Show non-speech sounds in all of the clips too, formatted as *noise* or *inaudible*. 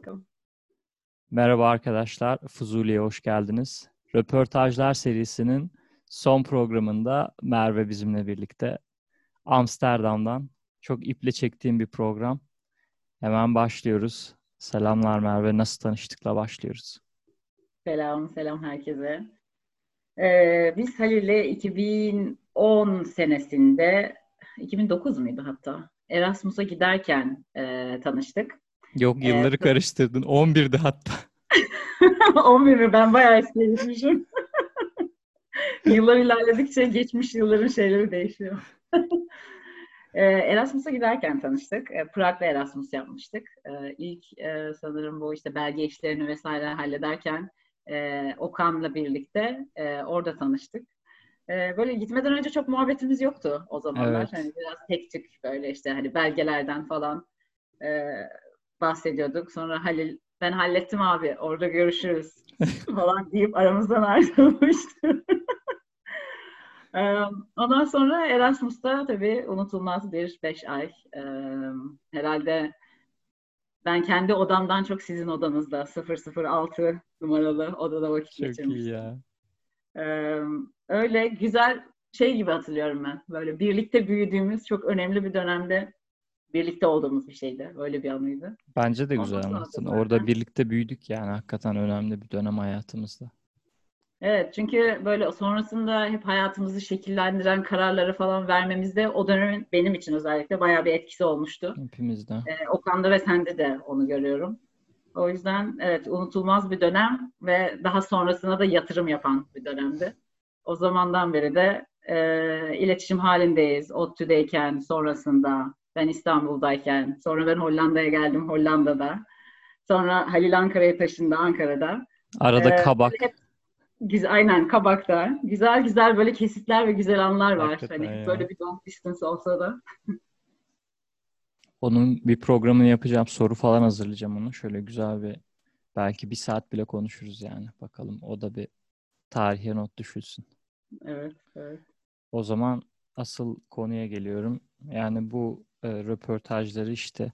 bakalım. Merhaba arkadaşlar, Fuzuli'ye hoş geldiniz. Röportajlar serisinin son programında Merve bizimle birlikte. Amsterdam'dan çok iple çektiğim bir program. Hemen başlıyoruz. Selamlar Merve, nasıl tanıştıkla başlıyoruz. Selam, selam herkese. Ee, biz Halil'le 2010 senesinde, 2009 muydu hatta? Erasmus'a giderken e, tanıştık. Yok yılları evet. karıştırdın. 11'di hatta. *laughs* 11 mi? Ben bayağı gitmişim. *laughs* Yıllar ilerledikçe geçmiş yılların şeyleri değişiyor. *laughs* Erasmus'a giderken tanıştık. Prag'da Erasmus yapmıştık. İlk sanırım bu işte belge işlerini vesaire hallederken Okan'la birlikte orada tanıştık. Böyle gitmeden önce çok muhabbetimiz yoktu o zamanlar. Evet. Hani biraz tek tük böyle işte hani belgelerden falan bahsediyorduk. Sonra Halil ben hallettim abi orada görüşürüz *laughs* falan deyip aramızdan ayrılmıştı. *laughs* Ondan sonra Erasmus'ta tabii unutulmaz bir beş ay. Herhalde ben kendi odamdan çok sizin odanızda 006 numaralı odada vakit çok geçirmiştim. Çok iyi ya. Öyle güzel şey gibi hatırlıyorum ben. Böyle birlikte büyüdüğümüz çok önemli bir dönemde birlikte olduğumuz bir şeydi. Öyle bir anıydı. Bence de güzel anlattın. Orada birlikte büyüdük yani hakikaten önemli bir dönem hayatımızda. Evet çünkü böyle sonrasında hep hayatımızı şekillendiren kararları falan vermemizde o dönemin benim için özellikle bayağı bir etkisi olmuştu. Hepimizde. Ee, Okan'da ve sende de onu görüyorum. O yüzden evet unutulmaz bir dönem ve daha sonrasında da yatırım yapan bir dönemdi. O zamandan beri de e, iletişim halindeyiz. ODTÜ'deyken, sonrasında ben İstanbul'dayken, sonra ben Hollanda'ya geldim Hollanda'da. Sonra Halil Ankara'ya taşındı Ankara'da. Arada ee, kabak. Hep, güzel, aynen kabakta. Güzel güzel böyle kesitler ve güzel anlar var. Hakikaten hani ya. böyle bir long distance olsa da. *laughs* Onun bir programını yapacağım. Soru falan hazırlayacağım onu. Şöyle güzel bir belki bir saat bile konuşuruz yani. Bakalım o da bir tarihe not düşülsün. Evet, evet. O zaman asıl konuya geliyorum. Yani bu e, röportajları işte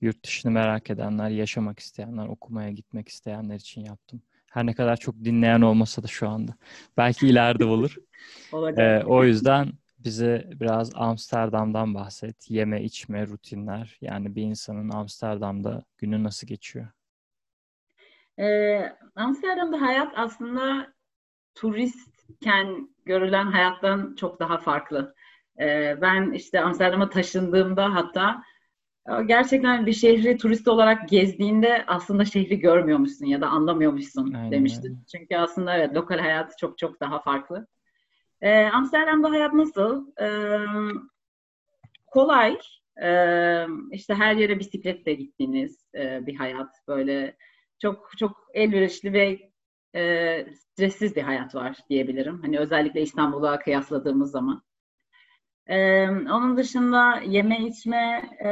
yurt dışını merak edenler, yaşamak isteyenler, okumaya gitmek isteyenler için yaptım. Her ne kadar çok dinleyen olmasa da şu anda. Belki ileride olur. *laughs* ee, o yüzden bize biraz Amsterdam'dan bahset. Yeme, içme, rutinler. Yani bir insanın Amsterdam'da günü nasıl geçiyor? Ee, Amsterdam'da hayat aslında turistken görülen hayattan çok daha farklı. Ee, ben işte Amsterdam'a taşındığımda hatta gerçekten bir şehri turist olarak gezdiğinde aslında şehri görmüyormuşsun ya da anlamıyormuşsun Aynen. demiştim. Çünkü aslında evet lokal hayatı çok çok daha farklı. Ee, Amsterdam'da hayat nasıl? Ee, kolay. Ee, işte her yere bisikletle gittiğiniz e, bir hayat. Böyle çok çok elverişli ve e, stressiz bir hayat var diyebilirim. Hani özellikle İstanbul'a kıyasladığımız zaman. Ee, onun dışında yeme içme, e,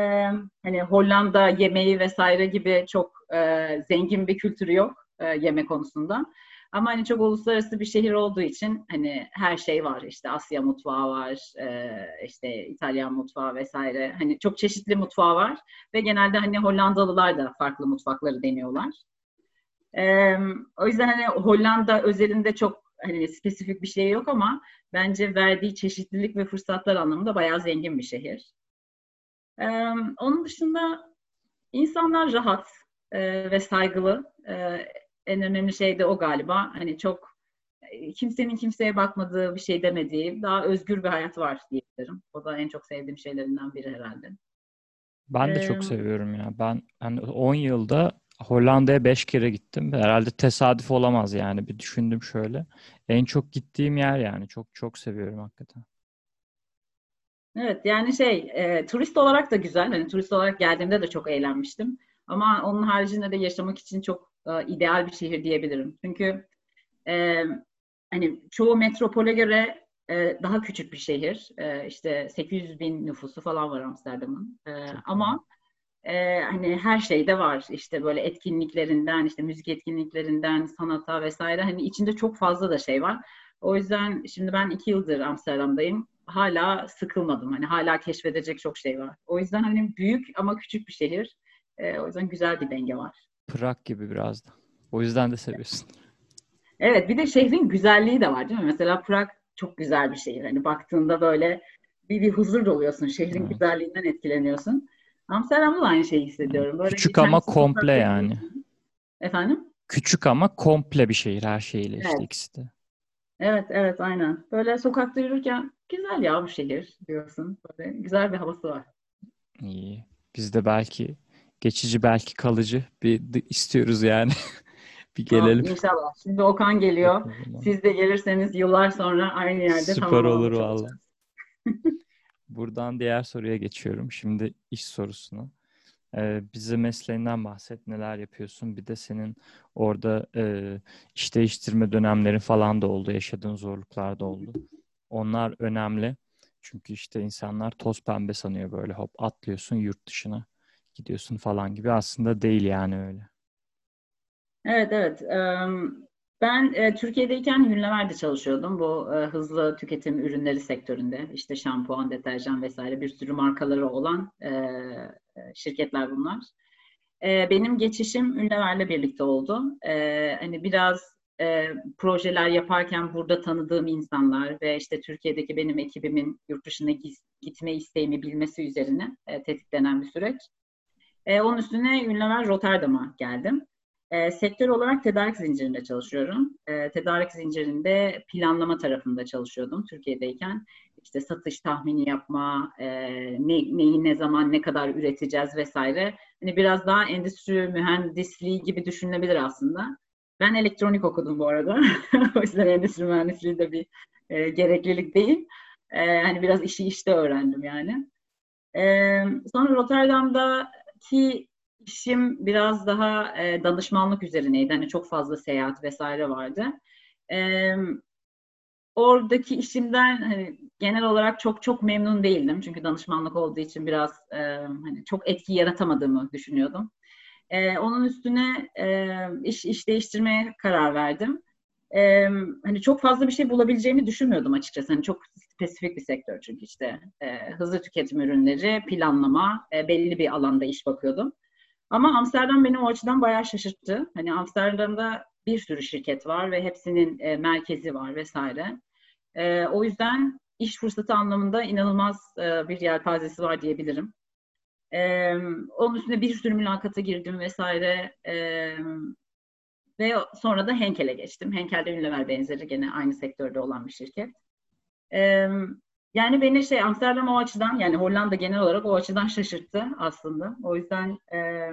hani Hollanda yemeği vesaire gibi çok e, zengin bir kültürü yok e, yeme konusunda. Ama hani çok uluslararası bir şehir olduğu için hani her şey var. İşte Asya mutfağı var, e, işte İtalyan mutfağı vesaire. Hani çok çeşitli mutfağı var ve genelde hani Hollandalılar da farklı mutfakları deniyorlar. E, o yüzden hani Hollanda özelinde çok hani spesifik bir şey yok ama bence verdiği çeşitlilik ve fırsatlar anlamında bayağı zengin bir şehir. Ee, onun dışında insanlar rahat e, ve saygılı. E, en önemli şey de o galiba. Hani çok kimsenin kimseye bakmadığı, bir şey demediği, daha özgür bir hayat var diyebilirim. O da en çok sevdiğim şeylerinden biri herhalde. Ben de ee, çok seviyorum ya. Ben hani 10 yılda Hollanda'ya 5 kere gittim. Herhalde tesadüf olamaz yani. Bir düşündüm şöyle. En çok gittiğim yer yani. Çok çok seviyorum hakikaten. Evet yani şey e, turist olarak da güzel. Hani turist olarak geldiğimde de çok eğlenmiştim. Ama onun haricinde de yaşamak için çok e, ideal bir şehir diyebilirim. Çünkü e, hani çoğu metropole göre e, daha küçük bir şehir. E, işte 800 bin nüfusu falan var Amsterdam'ın. E, ama e, hani her şeyde var işte böyle etkinliklerinden işte müzik etkinliklerinden sanata vesaire hani içinde çok fazla da şey var. O yüzden şimdi ben iki yıldır Amsterdam'dayım. Hala sıkılmadım. Hani hala keşfedecek çok şey var. O yüzden hani büyük ama küçük bir şehir. E, o yüzden güzel bir denge var. Prag gibi biraz da. O yüzden de seviyorsun. Evet bir de şehrin güzelliği de var değil mi? Mesela Prag çok güzel bir şehir. Hani baktığında böyle bir, bir huzur doluyorsun. Şehrin evet. güzelliğinden etkileniyorsun. Amsterdam'da da aynı şeyi hissediyorum. Böyle Küçük ama komple yani. Efendim? Küçük ama komple bir şehir her şeyiyle işte evet. ikisi de. Evet evet aynen. Böyle sokakta yürürken güzel ya bu şehir diyorsun. Böyle güzel bir havası var. İyi. Biz de belki geçici belki kalıcı bir istiyoruz yani. *laughs* bir gelelim. Tamam, inşallah. Şimdi Okan geliyor. Siz de gelirseniz yıllar sonra aynı yerde Süper olur valla. *laughs* Buradan diğer soruya geçiyorum. Şimdi iş sorusuna. Ee, bize mesleğinden bahset. Neler yapıyorsun? Bir de senin orada e, iş değiştirme dönemlerin falan da oldu. Yaşadığın zorluklar da oldu. Onlar önemli. Çünkü işte insanlar toz pembe sanıyor böyle hop atlıyorsun yurt dışına gidiyorsun falan gibi. Aslında değil yani öyle. Evet evet. Ben e, Türkiye'deyken Unilever'de çalışıyordum. Bu e, hızlı tüketim ürünleri sektöründe. İşte şampuan, deterjan vesaire bir sürü markaları olan e, şirketler bunlar. benim geçişim Unilever'le birlikte oldu. hani biraz projeler yaparken burada tanıdığım insanlar ve işte Türkiye'deki benim ekibimin yurt dışına gitme isteğimi bilmesi üzerine tetiklenen bir süreç. onun üstüne Unilever Rotterdam'a geldim. E, sektör olarak tedarik zincirinde çalışıyorum. E, tedarik zincirinde planlama tarafında çalışıyordum Türkiye'deyken. İşte satış tahmini yapma, e, ne, neyi ne zaman ne kadar üreteceğiz vesaire. Hani biraz daha endüstri mühendisliği gibi düşünülebilir aslında. Ben elektronik okudum bu arada. *laughs* o yüzden endüstri mühendisliği de bir e, gereklilik değil. E, hani biraz işi işte öğrendim yani. E, sonra Rotterdam'daki işim biraz daha e, danışmanlık üzerineydi. Hani çok fazla seyahat vesaire vardı. E, oradaki işimden hani genel olarak çok çok memnun değildim. Çünkü danışmanlık olduğu için biraz e, hani çok etki yaratamadığımı düşünüyordum. E, onun üstüne e, iş, iş değiştirmeye karar verdim. E, hani çok fazla bir şey bulabileceğimi düşünmüyordum açıkçası. Hani çok spesifik bir sektör çünkü işte e, hızlı tüketim ürünleri, planlama, e, belli bir alanda iş bakıyordum. Ama Amsterdam beni o açıdan bayağı şaşırttı. Hani Amsterdam'da bir sürü şirket var ve hepsinin e, merkezi var vesaire. E, o yüzden iş fırsatı anlamında inanılmaz e, bir yelpazesi var diyebilirim. E, onun üstüne bir sürü mülakata girdim vesaire. E, ve sonra da Henkel'e geçtim. Henkel de Unilever benzeri gene aynı sektörde olan bir şirket. E, yani beni şey Amsterdam o açıdan yani Hollanda genel olarak o açıdan şaşırttı aslında. O yüzden e,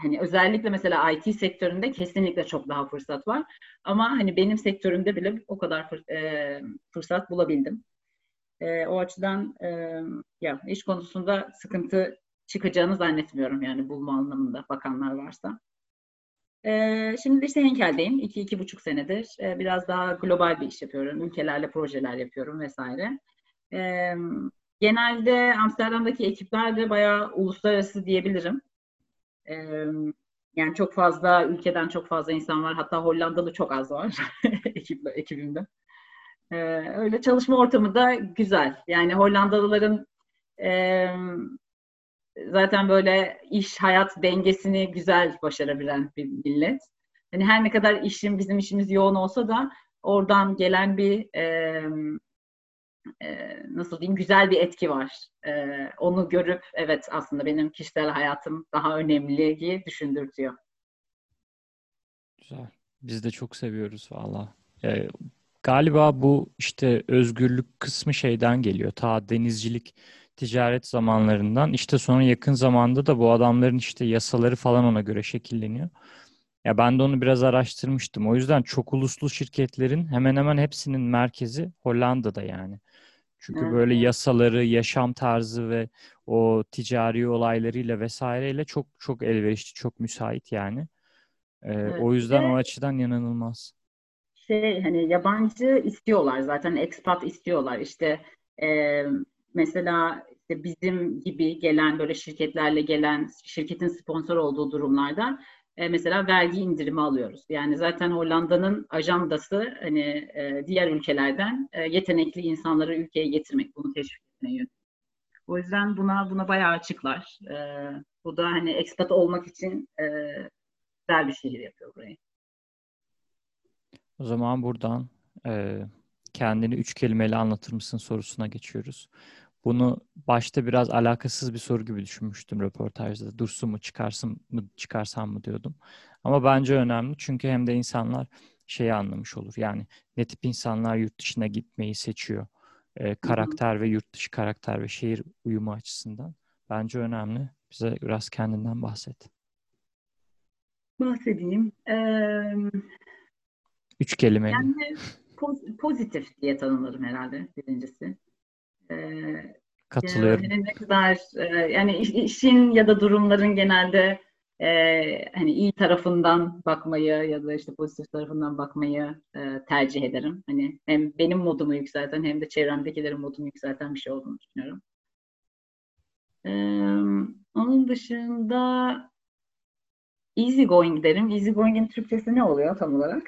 hani özellikle mesela IT sektöründe kesinlikle çok daha fırsat var. Ama hani benim sektörümde bile o kadar fır, e, fırsat bulabildim. E, o açıdan e, ya iş konusunda sıkıntı çıkacağını zannetmiyorum yani bulma anlamında bakanlar varsa. Şimdi işte Henkel'deyim. İki, iki buçuk senedir. Ee, biraz daha global bir iş yapıyorum. Ülkelerle projeler yapıyorum vesaire. Ee, genelde Amsterdam'daki ekipler de bayağı uluslararası diyebilirim. yani çok fazla, ülkeden çok fazla insan var. Hatta Hollandalı çok az var *laughs* ekip, ekibimde. öyle çalışma ortamı da güzel. Yani Hollandalıların zaten böyle iş hayat dengesini güzel başarabilen bir millet. Hani her ne kadar işim bizim işimiz yoğun olsa da oradan gelen bir e, e, nasıl diyeyim güzel bir etki var. E, onu görüp evet aslında benim kişisel hayatım daha önemli diye düşündürtüyor. Güzel. Biz de çok seviyoruz valla. E, galiba bu işte özgürlük kısmı şeyden geliyor. Ta denizcilik ticaret zamanlarından işte sonra yakın zamanda da bu adamların işte yasaları falan ona göre şekilleniyor. Ya ben de onu biraz araştırmıştım. O yüzden çok uluslu şirketlerin hemen hemen hepsinin merkezi Hollanda'da yani. Çünkü evet. böyle yasaları, yaşam tarzı ve o ticari olaylarıyla vesaireyle çok çok elverişli, çok müsait yani. Ee, evet. O yüzden o açıdan yanılmaz. Şey hani yabancı istiyorlar zaten expat istiyorlar. İşte e, mesela işte bizim gibi gelen böyle şirketlerle gelen şirketin sponsor olduğu durumlarda e, mesela vergi indirimi alıyoruz. Yani zaten Hollanda'nın ajandası hani e, diğer ülkelerden e, yetenekli insanları ülkeye getirmek, bunu teşvik etmeye O yüzden buna buna bayağı açıklar. E, bu da hani expat olmak için e, güzel bir şehir yapıyor burayı. O zaman buradan e, kendini üç kelimeyle anlatır mısın sorusuna geçiyoruz. Bunu başta biraz alakasız bir soru gibi düşünmüştüm röportajda. Dursun mu çıkarsın mı çıkarsam mı diyordum. Ama bence önemli çünkü hem de insanlar şeyi anlamış olur. Yani ne tip insanlar yurt dışına gitmeyi seçiyor. Ee, karakter ve yurt dışı karakter ve şehir uyumu açısından. Bence önemli. Bize biraz kendinden bahset. Bahsedeyim. Ee, Üç kelime. Yani pozitif diye tanımlarım herhalde birincisi. Ee, Katılıyorum. Yani ne kadar e, yani işin ya da durumların genelde e, hani iyi tarafından bakmayı ya da işte pozitif tarafından bakmayı e, tercih ederim. Hani hem benim modumu yükselten hem de çevremdekilerin modunu yükselten bir şey olduğunu düşünüyorum. E, onun dışında easy going derim. Easy going'in Türkçesi ne oluyor tam olarak?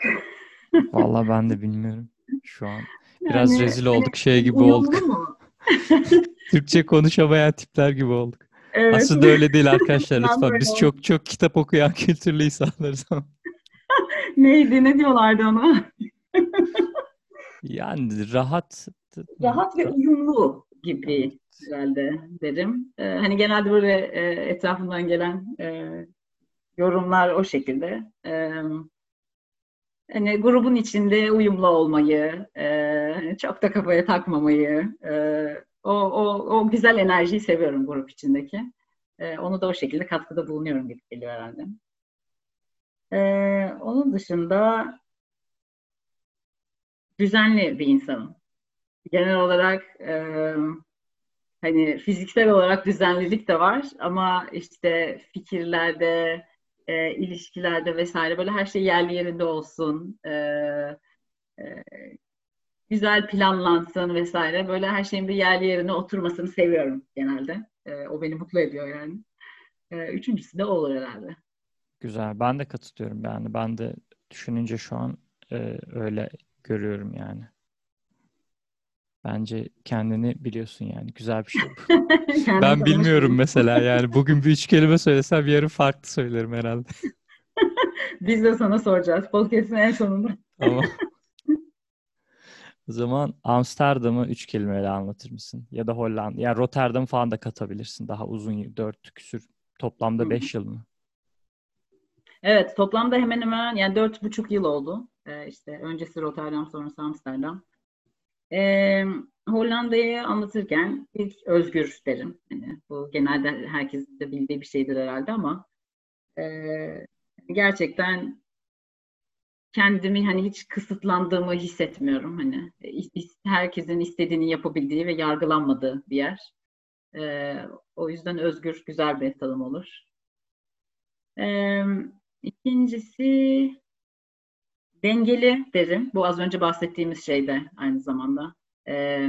*laughs* Vallahi ben de bilmiyorum şu an. Biraz yani, rezil olduk hani, şey gibi olduk. *laughs* Türkçe konuşamayan tipler gibi olduk. Evet. Aslında öyle değil arkadaşlar lütfen. Biz çok çok kitap okuyan kültürlü insanlarız ama. *laughs* Neydi? Ne diyorlardı ona? *laughs* yani rahat rahat ve uyumlu gibi herhalde derim. Ee, hani genelde böyle e, etrafından gelen e, yorumlar o şekilde. Ee, hani grubun içinde uyumlu olmayı, e, çok da kafaya takmamayı, e, o, o, o güzel enerjiyi seviyorum grup içindeki. E, onu da o şekilde katkıda bulunuyorum gibi geliyor herhalde. E, onun dışında düzenli bir insanım. Genel olarak e, hani fiziksel olarak düzenlilik de var ama işte fikirlerde, e, ilişkilerde vesaire böyle her şey yerli yerinde olsun. E, e, güzel planlansın vesaire. Böyle her şeyin bir yerli yerine oturmasını seviyorum genelde. E, o beni mutlu ediyor yani. E, üçüncüsü de o olur herhalde. Güzel. Ben de katılıyorum yani. Ben de düşününce şu an e, öyle görüyorum yani. Bence kendini biliyorsun yani. Güzel bir şey bu. *laughs* ben bilmiyorum mesela yani. Bugün bir üç kelime söylesem yarın farklı söylerim herhalde. *laughs* Biz de sana soracağız. Podcast'ın en sonunda. Tamam. *laughs* O zaman Amsterdam'ı üç kelimeyle anlatır mısın? Ya da Hollanda. Yani Rotterdam falan da katabilirsin. Daha uzun dört küsür. Toplamda beş yıl mı? Evet toplamda hemen hemen yani dört buçuk yıl oldu. Ee, işte öncesi Rotterdam sonrası Amsterdam. Ee, Hollanda'yı anlatırken ilk özgür derim. Yani bu genelde herkesin de bildiği bir şeydir herhalde ama e, gerçekten kendimi hani hiç kısıtlandığımı hissetmiyorum. Hani herkesin istediğini yapabildiği ve yargılanmadığı bir yer. E, o yüzden özgür, güzel bir tanım olur. E, ikincisi dengeli derim. Bu az önce bahsettiğimiz şeyde aynı zamanda. E,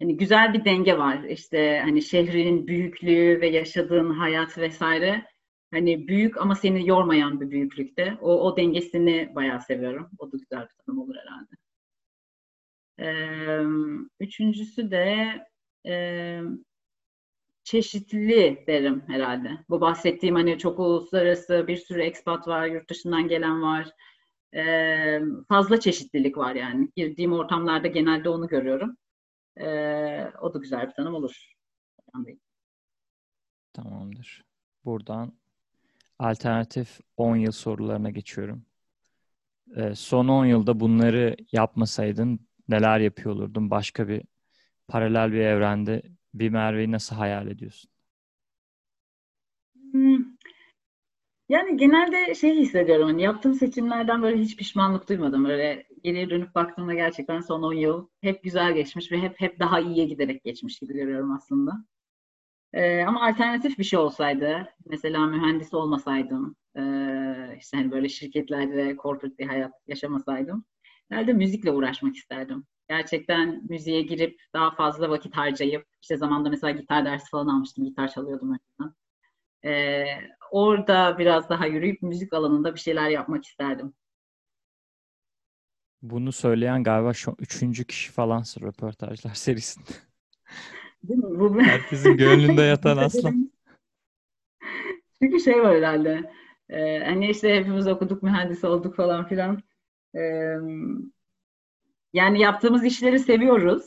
hani güzel bir denge var. İşte hani şehrin büyüklüğü ve yaşadığın hayat vesaire hani büyük ama seni yormayan bir büyüklükte. O, o dengesini bayağı seviyorum. O da güzel bir tanım olur herhalde. Üçüncüsü de e, çeşitli derim herhalde. Bu bahsettiğim hani çok uluslararası bir sürü expat var, yurt dışından gelen var. Fazla çeşitlilik var yani. Girdiğim ortamlarda genelde onu görüyorum. O da güzel bir tanım olur. Tamamdır. Buradan alternatif 10 yıl sorularına geçiyorum. Ee, son 10 yılda bunları yapmasaydın neler yapıyor olurdun? Başka bir paralel bir evrende bir Merve'yi nasıl hayal ediyorsun? Hmm. Yani genelde şey hissediyorum hani yaptığım seçimlerden böyle hiç pişmanlık duymadım. Böyle geriye dönüp baktığımda gerçekten son 10 yıl hep güzel geçmiş ve hep hep daha iyiye giderek geçmiş gibi görüyorum aslında. Ee, ama alternatif bir şey olsaydı, mesela mühendis olmasaydım, e, işte hani böyle şirketlerde corporate bir hayat yaşamasaydım, herhalde müzikle uğraşmak isterdim. Gerçekten müziğe girip daha fazla vakit harcayıp, işte zamanda mesela gitar dersi falan almıştım, gitar çalıyordum önceden. Ee, orada biraz daha yürüyüp müzik alanında bir şeyler yapmak isterdim. Bunu söyleyen galiba şu üçüncü kişi falansın röportajlar serisinde. Bu, Herkesin gönlünde *laughs* yatan aslan. *laughs* Çünkü şey var herhalde. E, hani işte hepimiz okuduk, mühendis olduk falan filan. E, yani yaptığımız işleri seviyoruz.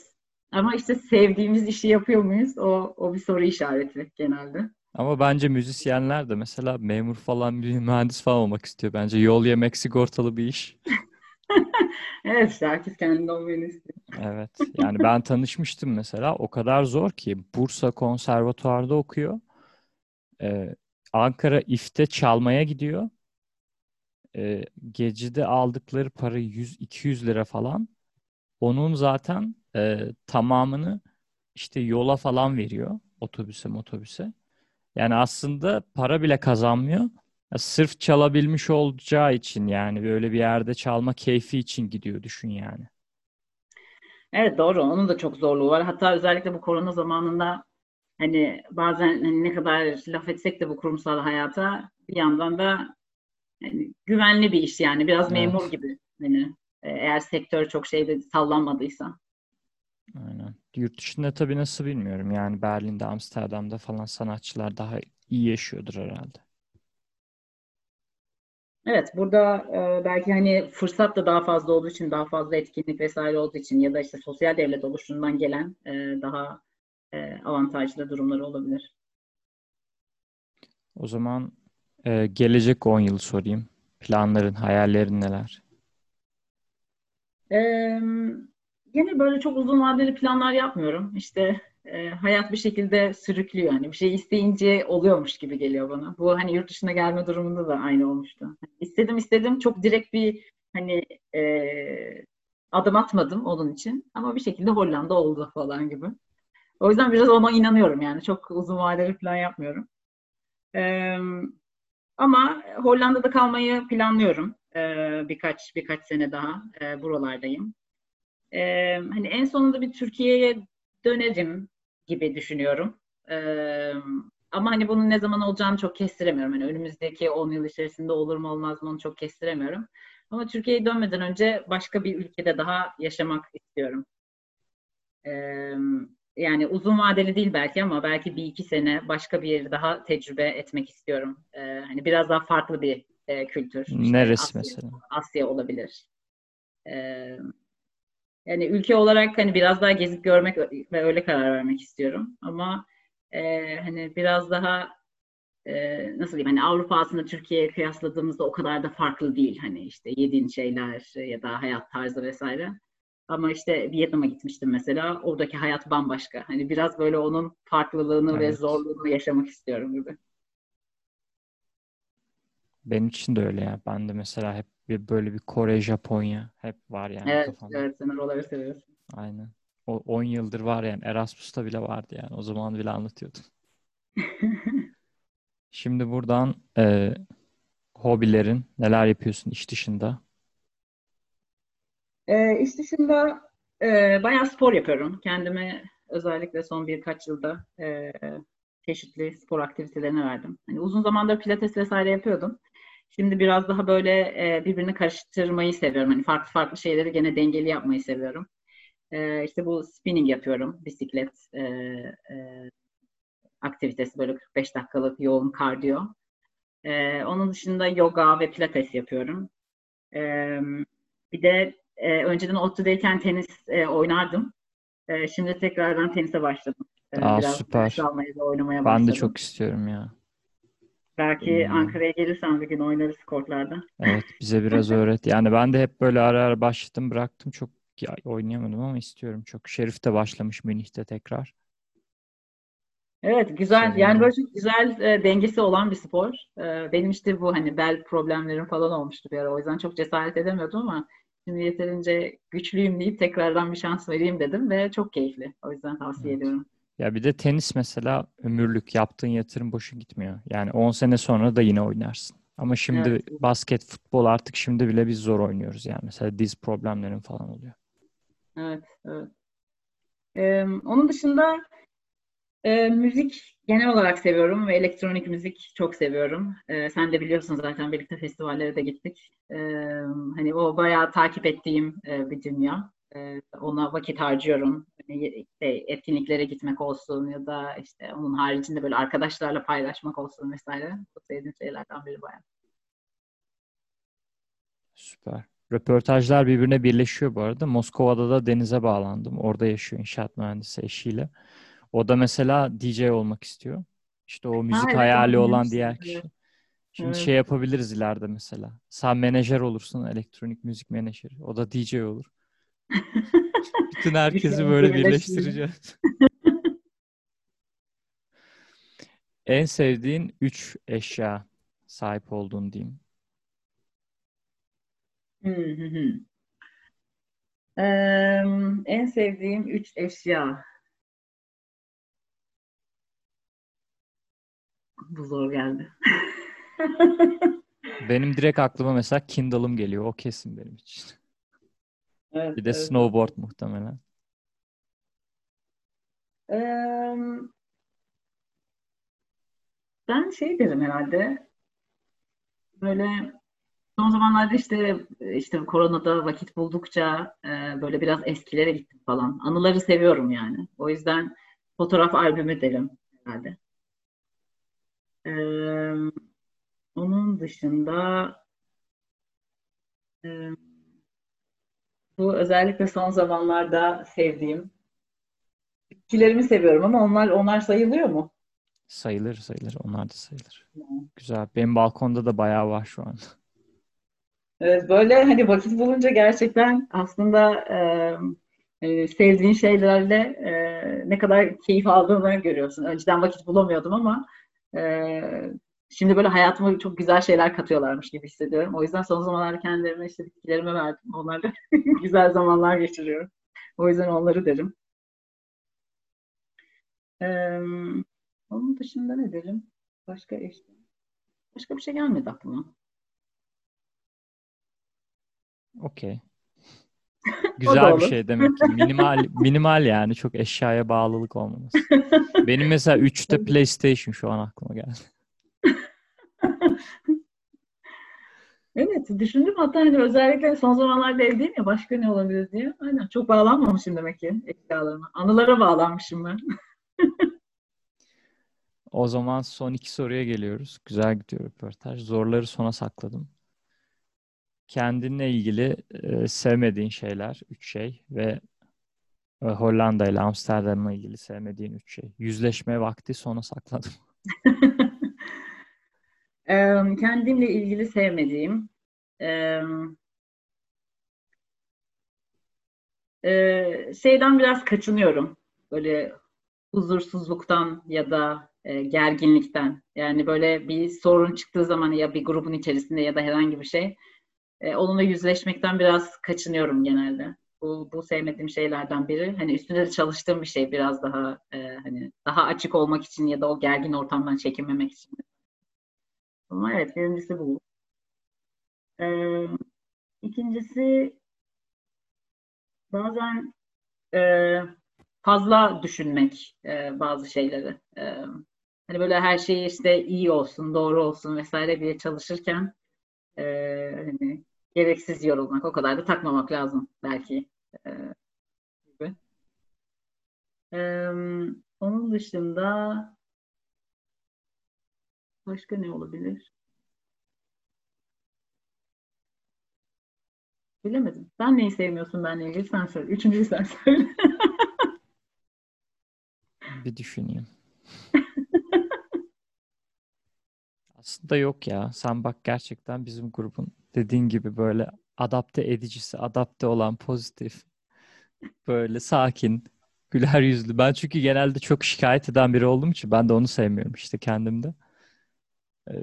Ama işte sevdiğimiz işi yapıyor muyuz? O, o bir soru işareti genelde. Ama bence müzisyenler de mesela memur falan mühendis falan olmak istiyor. Bence yol yemek sigortalı bir iş. *laughs* *laughs* evet herkes kendinde olmayı istiyor. Evet. Yani ben tanışmıştım mesela. O kadar zor ki Bursa konservatuarda okuyor. Ee, Ankara İF'te çalmaya gidiyor. Ee, gecede aldıkları para 100-200 lira falan. Onun zaten e, tamamını işte yola falan veriyor. Otobüse motobüse. Yani aslında para bile kazanmıyor. Ya sırf çalabilmiş olacağı için yani böyle bir yerde çalma keyfi için gidiyor düşün yani. Evet doğru. Onun da çok zorluğu var. Hatta özellikle bu korona zamanında hani bazen hani ne kadar laf etsek de bu kurumsal hayata bir yandan da yani güvenli bir iş yani biraz evet. memur gibi hani e, eğer sektör çok şeyde sallanmadıysa. Aynen. Yurt dışında tabii nasıl bilmiyorum. Yani Berlin'de, Amsterdam'da falan sanatçılar daha iyi yaşıyordur herhalde. Evet, burada e, belki hani fırsat da daha fazla olduğu için, daha fazla etkinlik vesaire olduğu için ya da işte sosyal devlet oluşumundan gelen e, daha e, avantajlı durumları olabilir. O zaman e, gelecek 10 yıl sorayım. Planların, hayallerin neler? E, yine böyle çok uzun vadeli planlar yapmıyorum. İşte e, hayat bir şekilde sürüklüyor. Hani bir şey isteyince oluyormuş gibi geliyor bana. Bu hani yurt dışına gelme durumunda da aynı olmuştu. İstedim istedim çok direkt bir hani e, adım atmadım onun için. Ama bir şekilde Hollanda oldu falan gibi. O yüzden biraz ona inanıyorum yani. Çok uzun vadeli plan yapmıyorum. Ee, ama Hollanda'da kalmayı planlıyorum. Ee, birkaç birkaç sene daha e, buralardayım. Ee, hani en sonunda bir Türkiye'ye dönerim gibi düşünüyorum. Ee, ama hani bunun ne zaman olacağını çok kestiremiyorum. Hani önümüzdeki 10 yıl içerisinde olur mu olmaz mı onu çok kestiremiyorum. Ama Türkiye'ye dönmeden önce başka bir ülkede daha yaşamak istiyorum. Ee, yani uzun vadeli değil belki ama belki bir iki sene başka bir yeri daha tecrübe etmek istiyorum. Ee, hani biraz daha farklı bir e, kültür. İşte Neresi Asya, mesela? Asya olabilir. Ee, yani ülke olarak hani biraz daha gezip görmek ve öyle karar vermek istiyorum. Ama e, hani biraz daha e, nasıl diyeyim hani Avrupa aslında Türkiye'ye kıyasladığımızda o kadar da farklı değil. Hani işte yediğin şeyler ya da hayat tarzı vesaire. Ama işte Vietnam'a gitmiştim mesela. Oradaki hayat bambaşka. Hani biraz böyle onun farklılığını evet. ve zorluğunu yaşamak istiyorum gibi. Benim için de öyle ya. Ben de mesela hep bir böyle bir Kore, Japonya hep var yani evet, kafamda. Evet, sen oraları seviyorsun. Aynen. O 10 yıldır var yani. Erasmus'ta bile vardı yani. O zaman bile anlatıyordum. *laughs* Şimdi buradan e, hobilerin neler yapıyorsun iş dışında? E, iş dışında e, bayağı spor yapıyorum. Kendime özellikle son birkaç yılda e, çeşitli spor aktivitelerine verdim. Hani uzun zamandır pilates vesaire yapıyordum. Şimdi biraz daha böyle e, birbirini karıştırmayı seviyorum. Hani farklı farklı şeyleri gene dengeli yapmayı seviyorum. E, işte bu spinning yapıyorum. Bisiklet e, e, aktivitesi böyle 45 dakikalık yoğun kardiyo. E, onun dışında yoga ve pilates yapıyorum. E, bir de e, önceden ODTÜ'deyken tenis e, oynardım. E, şimdi tekrardan tenise başladım. E, Aa, biraz süper. almaya da oynamaya başladım. Ben de çok istiyorum ya. Belki hmm. Ankara'ya gelirsen bir gün oynarız kortlarda. Evet bize biraz *laughs* öğret. Yani ben de hep böyle ara ara başladım bıraktım. Çok oynayamadım ama istiyorum çok. Şerif de başlamış Münih'te tekrar. Evet güzel. Sevindim. Yani böyle çok güzel e, dengesi olan bir spor. E, benim işte bu hani bel problemlerim falan olmuştu bir ara. O yüzden çok cesaret edemiyordum ama şimdi yeterince güçlüyüm deyip tekrardan bir şans vereyim dedim ve çok keyifli. O yüzden tavsiye evet. ediyorum. Ya bir de tenis mesela ömürlük yaptığın yatırım boşu gitmiyor. Yani 10 sene sonra da yine oynarsın. Ama şimdi evet. basket, futbol artık şimdi bile biz zor oynuyoruz yani. Mesela diz problemlerin falan oluyor. Evet, evet. Ee, onun dışında e, müzik genel olarak seviyorum ve elektronik müzik çok seviyorum. E, sen de biliyorsun zaten birlikte festivallere de gittik. E, hani o bayağı takip ettiğim e, bir dünya. E, ona vakit harcıyorum. Yani işte etkinliklere gitmek olsun ya da işte onun haricinde böyle arkadaşlarla paylaşmak olsun vesaire. Bu sevdiğim şeylerden biri bayağı. Süper. Röportajlar birbirine birleşiyor bu arada. Moskova'da da denize bağlandım. Orada yaşıyor inşaat mühendisi eşiyle. O da mesela DJ olmak istiyor. İşte o müzik evet, hayali olan diğer kişi. Şimdi Evet. şey yapabiliriz ileride mesela. Sen menajer olursun, elektronik müzik menajeri. O da DJ olur. *laughs* Bütün herkesi böyle birleştireceğiz. *laughs* En sevdiğin üç eşya sahip olduğun diyeyim. Hı hı hı. Eee, en sevdiğim üç eşya. Bu zor geldi. *laughs* Benim direkt aklıma mesela Kindle'ım geliyor. O kesin benim için. Evet, Bir de evet. snowboard muhtemelen. Ben şey derim herhalde. Böyle son zamanlarda işte işte koronada vakit buldukça e, böyle biraz eskilere gittim falan. Anıları seviyorum yani. O yüzden fotoğraf albümü derim herhalde. Onun dışında e, bu özellikle son zamanlarda sevdiğim bitkilerimi seviyorum ama onlar onlar sayılıyor mu? Sayılır sayılır. Onlar da sayılır. Güzel. Benim balkonda da bayağı var şu an. Evet, böyle hani vakit bulunca gerçekten aslında e, e, sevdiğin şeylerle e, ne kadar keyif aldığını görüyorsun. Önceden vakit bulamıyordum ama e, şimdi böyle hayatıma çok güzel şeyler katıyorlarmış gibi hissediyorum. O yüzden son zamanlarda kendilerime işte bitkilerime verdim. Onlarla *laughs* güzel zamanlar geçiriyorum. O yüzden onları derim. E, onun dışında ne derim? Başka eşya. Başka bir şey gelmedi aklıma. Okey. *laughs* Güzel bir şey demek ki. Minimal *laughs* minimal yani çok eşyaya bağlılık olmaması. Benim mesela 3'te PlayStation şu an aklıma geldi. Evet, düşündüm hatta hani özellikle son zamanlarda evdeyim ya başka ne olabilir diye. Aynen çok bağlanmamışım demek ki eşyalarıma. Anılara bağlanmışım ben. O zaman son iki soruya geliyoruz. Güzel gidiyor röportaj. Zorları sona sakladım. Kendinle ilgili e, sevmediğin şeyler, üç şey ve e, Hollanda ile Amsterdam'la ilgili sevmediğin üç şey. Yüzleşme vakti sona sakladım. *laughs* Eee, kendimle ilgili sevmediğim eee, eee, şeyden biraz kaçınıyorum. Böyle huzursuzluktan ya da e, gerginlikten. Yani böyle bir sorun çıktığı zaman ya bir grubun içerisinde ya da herhangi bir şey e, onunla yüzleşmekten biraz kaçınıyorum genelde. Bu, bu sevmediğim şeylerden biri. Hani üstünde de çalıştığım bir şey biraz daha e, hani daha açık olmak için ya da o gergin ortamdan çekinmemek için. Ama evet birincisi bu. Ee, ikincisi bazen e, fazla düşünmek e, bazı şeyleri. E, hani böyle her şey işte iyi olsun, doğru olsun vesaire diye çalışırken e, hani gereksiz yorulmak, o kadar da takmamak lazım belki e, gibi. E, onun dışında başka ne olabilir? Bilemedim. Sen neyi sevmiyorsun benle ilgili? Sen söyle. Üçüncüyü sen söyle. *laughs* Bir düşüneyim. Aslında yok ya. Sen bak gerçekten bizim grubun dediğin gibi böyle adapte edicisi, adapte olan pozitif, böyle sakin, güler yüzlü. Ben çünkü genelde çok şikayet eden biri olduğum için ben de onu sevmiyorum işte kendimde. Ee,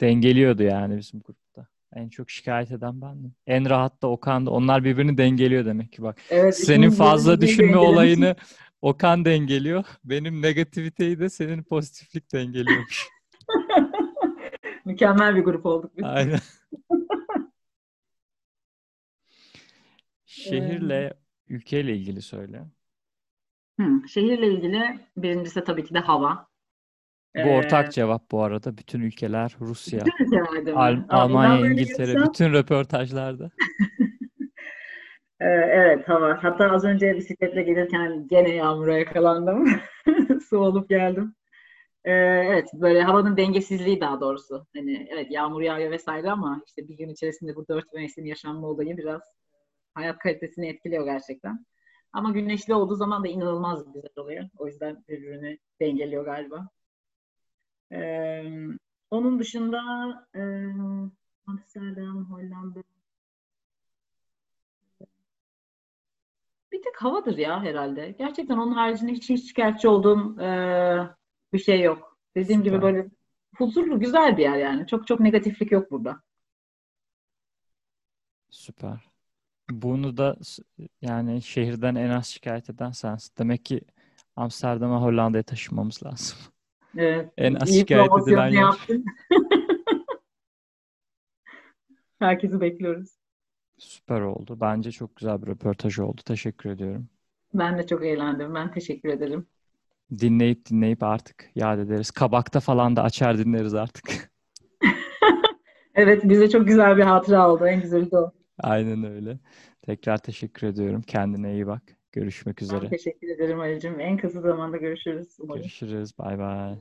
dengeliyordu yani bizim grupta. En çok şikayet eden bendim. En rahat da Okan'da. Onlar birbirini dengeliyor demek ki bak. Evet, Senin fazla düşünme olayını Okan dengeliyor. Benim negativiteyi de senin pozitiflik dengeliyormuş. *laughs* Mükemmel bir grup olduk biz. Aynen. *laughs* Şehirle, ülkeyle ilgili söyle. Hı, şehirle ilgili birincisi tabii ki de hava. Bu Ee, ortak cevap bu arada. Bütün ülkeler, Rusya? Al- Aa, Almanya, İngiltere, girsem- bütün röportajlarda. *laughs* Ee, evet hava. Hatta az önce bisikletle gelirken gene yağmura yakalandım. *laughs* Su olup geldim. Ee, evet böyle havanın dengesizliği daha doğrusu. Hani evet yağmur yağıyor vesaire ama işte bir gün içerisinde bu dört mevsim yaşanma olayı biraz hayat kalitesini etkiliyor gerçekten. Ama güneşli olduğu zaman da inanılmaz güzel oluyor. O yüzden birbirini dengeliyor galiba. Ee, onun dışında e, Amsterdam, Hollanda bir tek havadır ya herhalde. Gerçekten onun haricinde hiç, hiç şikayetçi olduğum e, bir şey yok. Dediğim Süper. gibi böyle huzurlu, güzel bir yer yani. Çok çok negatiflik yok burada. Süper. Bunu da yani şehirden en az şikayet eden sensin. Demek ki Amsterdam'a Hollanda'ya taşınmamız lazım. Evet. En az şikayet edilen yer. *laughs* Herkesi bekliyoruz. Süper oldu. Bence çok güzel bir röportaj oldu. Teşekkür ediyorum. Ben de çok eğlendim. Ben teşekkür ederim. Dinleyip dinleyip artık yad ederiz. Kabakta falan da açar dinleriz artık. *laughs* evet bize çok güzel bir hatıra oldu. En güzeli de o. Aynen öyle. Tekrar teşekkür ediyorum. Kendine iyi bak. Görüşmek üzere. Ben teşekkür ederim Ali'cim. En kısa zamanda görüşürüz umarım. Görüşürüz. Bay bay.